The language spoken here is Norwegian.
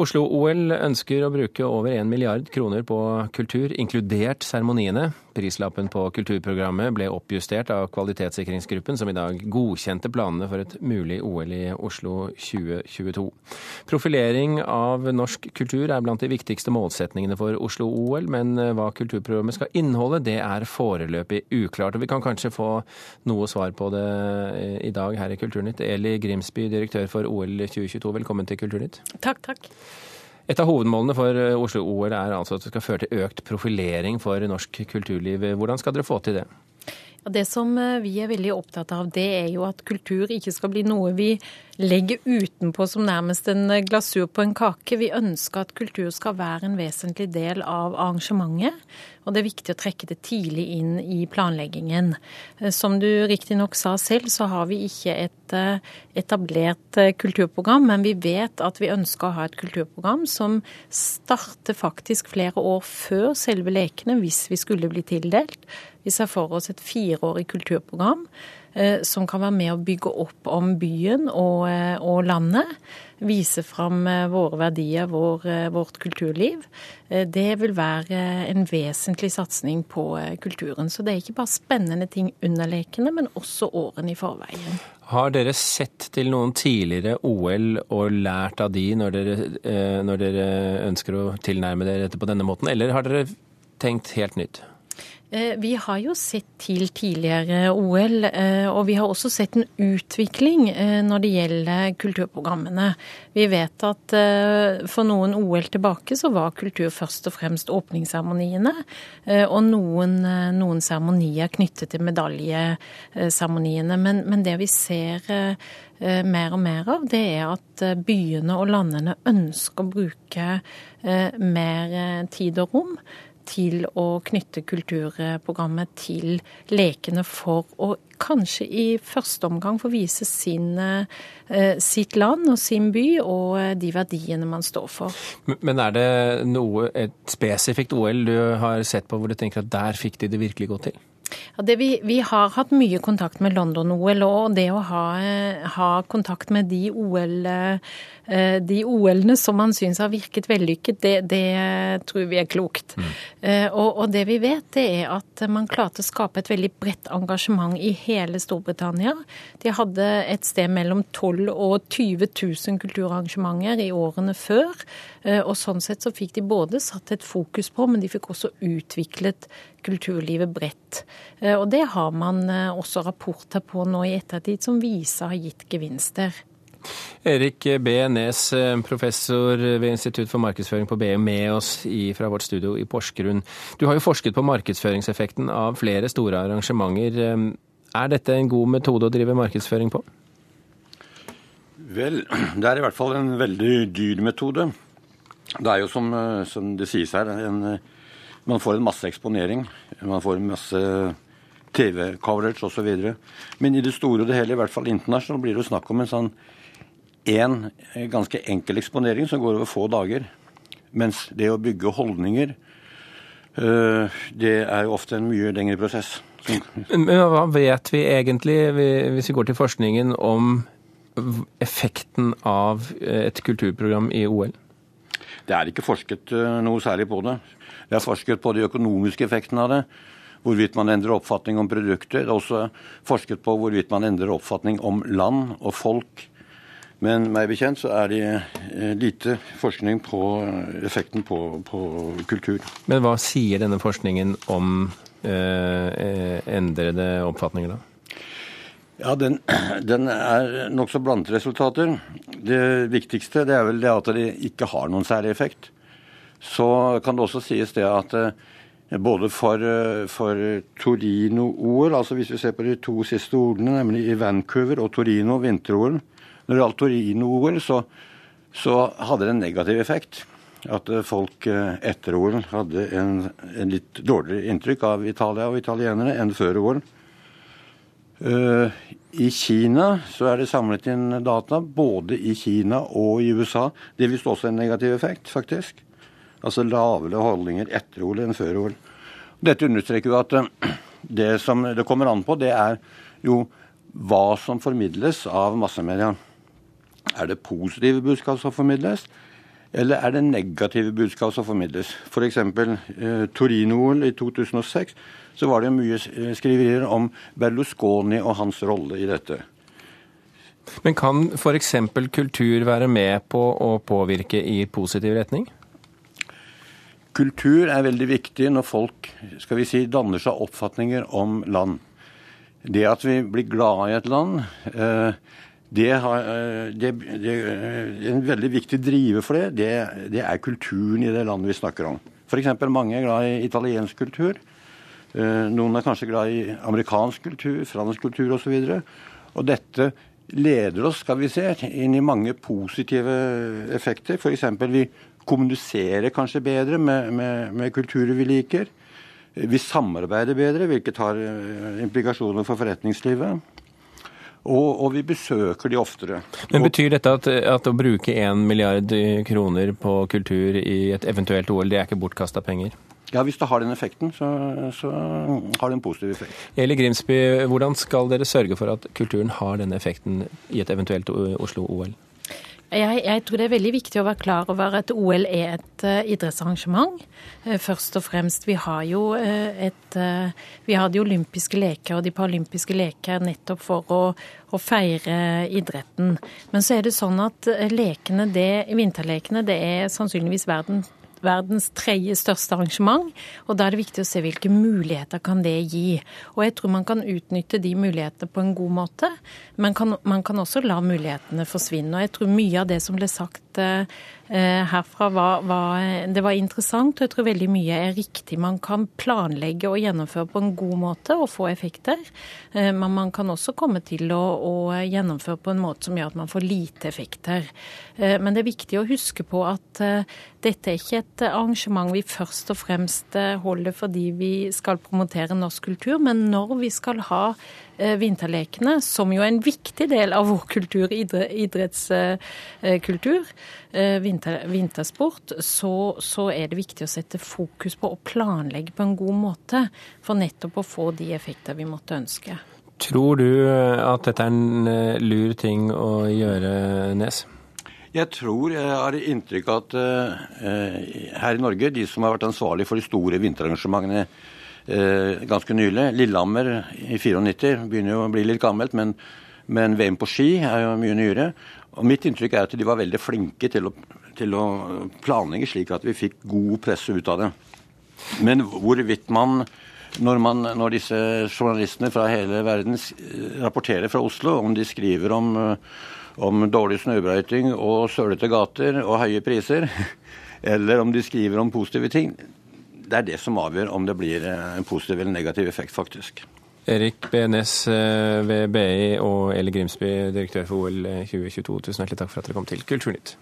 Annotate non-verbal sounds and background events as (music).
Oslo-OL ønsker å bruke over 1 milliard kroner på kultur, inkludert seremoniene. Prislappen på kulturprogrammet ble oppjustert av kvalitetssikringsgruppen, som i dag godkjente planene for et mulig OL i Oslo 2022. Profilering av norsk kultur er blant de viktigste målsetningene for Oslo-OL, men hva kulturprogrammet skal inneholde, det er foreløpig uklart. Og vi kan kanskje få noe svar på det i dag her i Kulturnytt. Eli Grimsby, direktør for OL 2022, velkommen til Kulturnytt. Takk, takk. Et av hovedmålene for Oslo-OL er altså at det skal føre til økt profilering for norsk kulturliv. Hvordan skal dere få til det? Det som vi er veldig opptatt av, det er jo at kultur ikke skal bli noe vi legger utenpå som nærmest en glasur på en kake. Vi ønsker at kultur skal være en vesentlig del av arrangementet. Og det er viktig å trekke det tidlig inn i planleggingen. Som du riktignok sa selv, så har vi ikke et etablert kulturprogram, men vi vet at vi ønsker å ha et kulturprogram som starter faktisk flere år før selve lekene, hvis vi skulle bli tildelt. Vi ser for oss et fireårig kulturprogram som kan være med å bygge opp om byen og, og landet. Vise fram våre verdier, vår, vårt kulturliv. Det vil være en vesentlig satsing på kulturen. Så det er ikke bare spennende ting under lekene, men også årene i forveien. Har dere sett til noen tidligere OL og lært av de når dere, når dere ønsker å tilnærme dere dette på denne måten, eller har dere tenkt helt nytt? Vi har jo sett til tidligere OL, og vi har også sett en utvikling når det gjelder kulturprogrammene. Vi vet at for noen OL tilbake så var kultur først og fremst åpningsseremoniene, og noen seremonier knyttet til medaljeseremoniene. Men, men det vi ser mer og mer av, det er at byene og landene ønsker å bruke mer tid og rom til å knytte kulturprogrammet til lekene for å kanskje i første omgang få vise sin, sitt land og sin by og de verdiene man står for. Men er det noe, et spesifikt OL du har sett på hvor du tenker at der fikk de det virkelig godt til? Ja, vi, vi, har hatt mye kontakt med London-OL, og det å ha, ha kontakt med de OL de OL-ene som man syns har virket vellykket, det, det, tror vi er klokt. Mm. Og, og, det vi vet, det er at man klarte å skape et veldig bredt engasjement i hele Storbritannia. De hadde et sted mellom 12 og 20 000 kulturarrangementer i årene før. Og sånn sett så fikk de både satt et fokus på, men de fikk også utviklet kulturlivet bredt. Og det har man også rapporter på nå i ettertid som viser har gitt gevinster. Erik B. Nes, professor ved Institutt for markedsføring på BI, med oss i, fra vårt studio i Porsgrunn. Du har jo forsket på markedsføringseffekten av flere store arrangementer. Er dette en god metode å drive markedsføring på? Vel, (clears throat) det er i hvert fall en veldig dyr metode. Det er jo som, som det sies her, en, man får en masse eksponering. Man får masse TV-coverage osv. Men i det store og det hele, i hvert fall internasjonalt, blir det jo snakk om en sånn én ganske enkel eksponering som går over få dager. Mens det å bygge holdninger, det er jo ofte en mye lengre prosess. Men hva vet vi egentlig, hvis vi går til forskningen, om effekten av et kulturprogram i OL? Det er ikke forsket noe særlig på det. Det er forsket på de økonomiske effektene av det. Hvorvidt man endrer oppfatning om produkter. Det er også forsket på hvorvidt man endrer oppfatning om land og folk. Men meg bekjent så er det lite forskning på effekten på, på kultur. Men hva sier denne forskningen om eh, endrede oppfatninger, da? Ja, Den, (clears throat) den er nokså blandet resultater. Det viktigste det er vel det at det ikke har noen særlig effekt. Så kan det også sies det at både for, for Torino-OL, altså hvis vi ser på de to siste ordene, nemlig i Vancouver og Torino vinter-OL Når det gjaldt Torino-OL, så, så, hadde det en negativ effekt. At folk etter OL hadde en, en litt dårligere inntrykk av Italia og italienere enn før OL. I Kina så er det samlet inn data både i Kina og i USA. Det viste også en negativ effekt, faktisk. Altså lavere holdninger etter OL enn før OL. Dette understreker jo at det som det kommer an på, det er jo hva som formidles av massemedia. Er det positive budskap som formidles, Eller er det negative budskap som formidles? F.eks. For eh, Torino-OL i 2006 så var det mye skriverier om Berlusconi og hans rolle i dette. Men kan f.eks. kultur være med på å påvirke i positiv retning? Kultur er veldig viktig når folk skal vi si, danner seg oppfatninger om land. Det at vi blir glad i et land, eh, det, har, eh, det, det, En veldig viktig driver for det, det, det er kulturen i det landet vi snakker om. F.eks. mange er glad i italiensk kultur. Eh, noen er kanskje glad i amerikansk kultur, fransk kultur osv. Og, så og dette leder oss skal vi se, inn i mange positive effekter. F.eks. vi kommuniserer kanskje bedre med, med, med kulturer vi liker. Vi samarbeider bedre, hvilket har eh, implikasjoner for forretningslivet. Og, og, vi besøker de oftere. Men Betyr dette at, at å bruke 1 milliard kroner på kultur i et eventuelt OL, det er ikke bortkasta penger? Ja, Hvis det har den effekten, så, så, har det en positiv effekt. Eli Grimsby, hvordan skal dere sørge for at kulturen har denne effekten i et eventuelt Oslo-OL? Jeg, jeg, tror det er veldig viktig å være klar over at OL er et uh, idrettsarrangement. Uh, først og fremst, vi har jo uh, et Vi har de olympiske leker og de paralympiske leker nettopp for å, å, feire idretten. Men så er det sånn at lekene, det, vinterlekene det er sannsynligvis verden verdens tredje største arrangement. og Da er det viktig å se hvilke muligheter kan det gi. Og Jeg tror man kan utnytte de mulighetene på en god måte. Men kan, man kan også la mulighetene forsvinne. og jeg tror Mye av det som ble sagt herfra var, var, det var interessant, og jeg tror veldig mye er riktig. Man kan planlegge og gjennomføre på en god måte og få effekter. Eh, men man kan også komme til å, å gjennomføre på en måte som gjør at man får lite effekter. Eh, men det er viktig å huske på at dette er ikke et arrangement vi først og fremst holder fordi vi skal promotere norsk kultur, men når vi skal ha vinterlekene, som jo er en viktig del av vår kultur, idrettskultur, vinter, vintersport, så, så, er det viktig å sette fokus på og planlegge på en god måte. For nettopp å få de effekter vi måtte ønske. Tror du at dette er en eh, lur ting å gjøre, Nes? Jeg tror jeg har inntrykk av at uh, her i Norge, de som har vært ansvarlig for de store vinterarrangementene ganske nylig Lillehammer i 94 begynner jo å bli litt gammelt, men, men VM på ski er jo mye nyere. Og Mitt inntrykk er at de var veldig flinke til å, til å planlegge slik at vi fikk god presse ut av det. Men hvorvidt man når, man, når disse journalistene fra hele verden rapporterer fra Oslo, om de skriver om, om dårlig snøbrøyting og sølete gater og høye priser, (laughs) eller om de skriver om positive ting, det er det som avgjør om det blir en positiv eller negativ effekt, faktisk. Erik BNS eh, ved BI og Eli Grimsby, direktør for OL 2022, tusen hjertelig takk for at dere kom til Kulturnytt.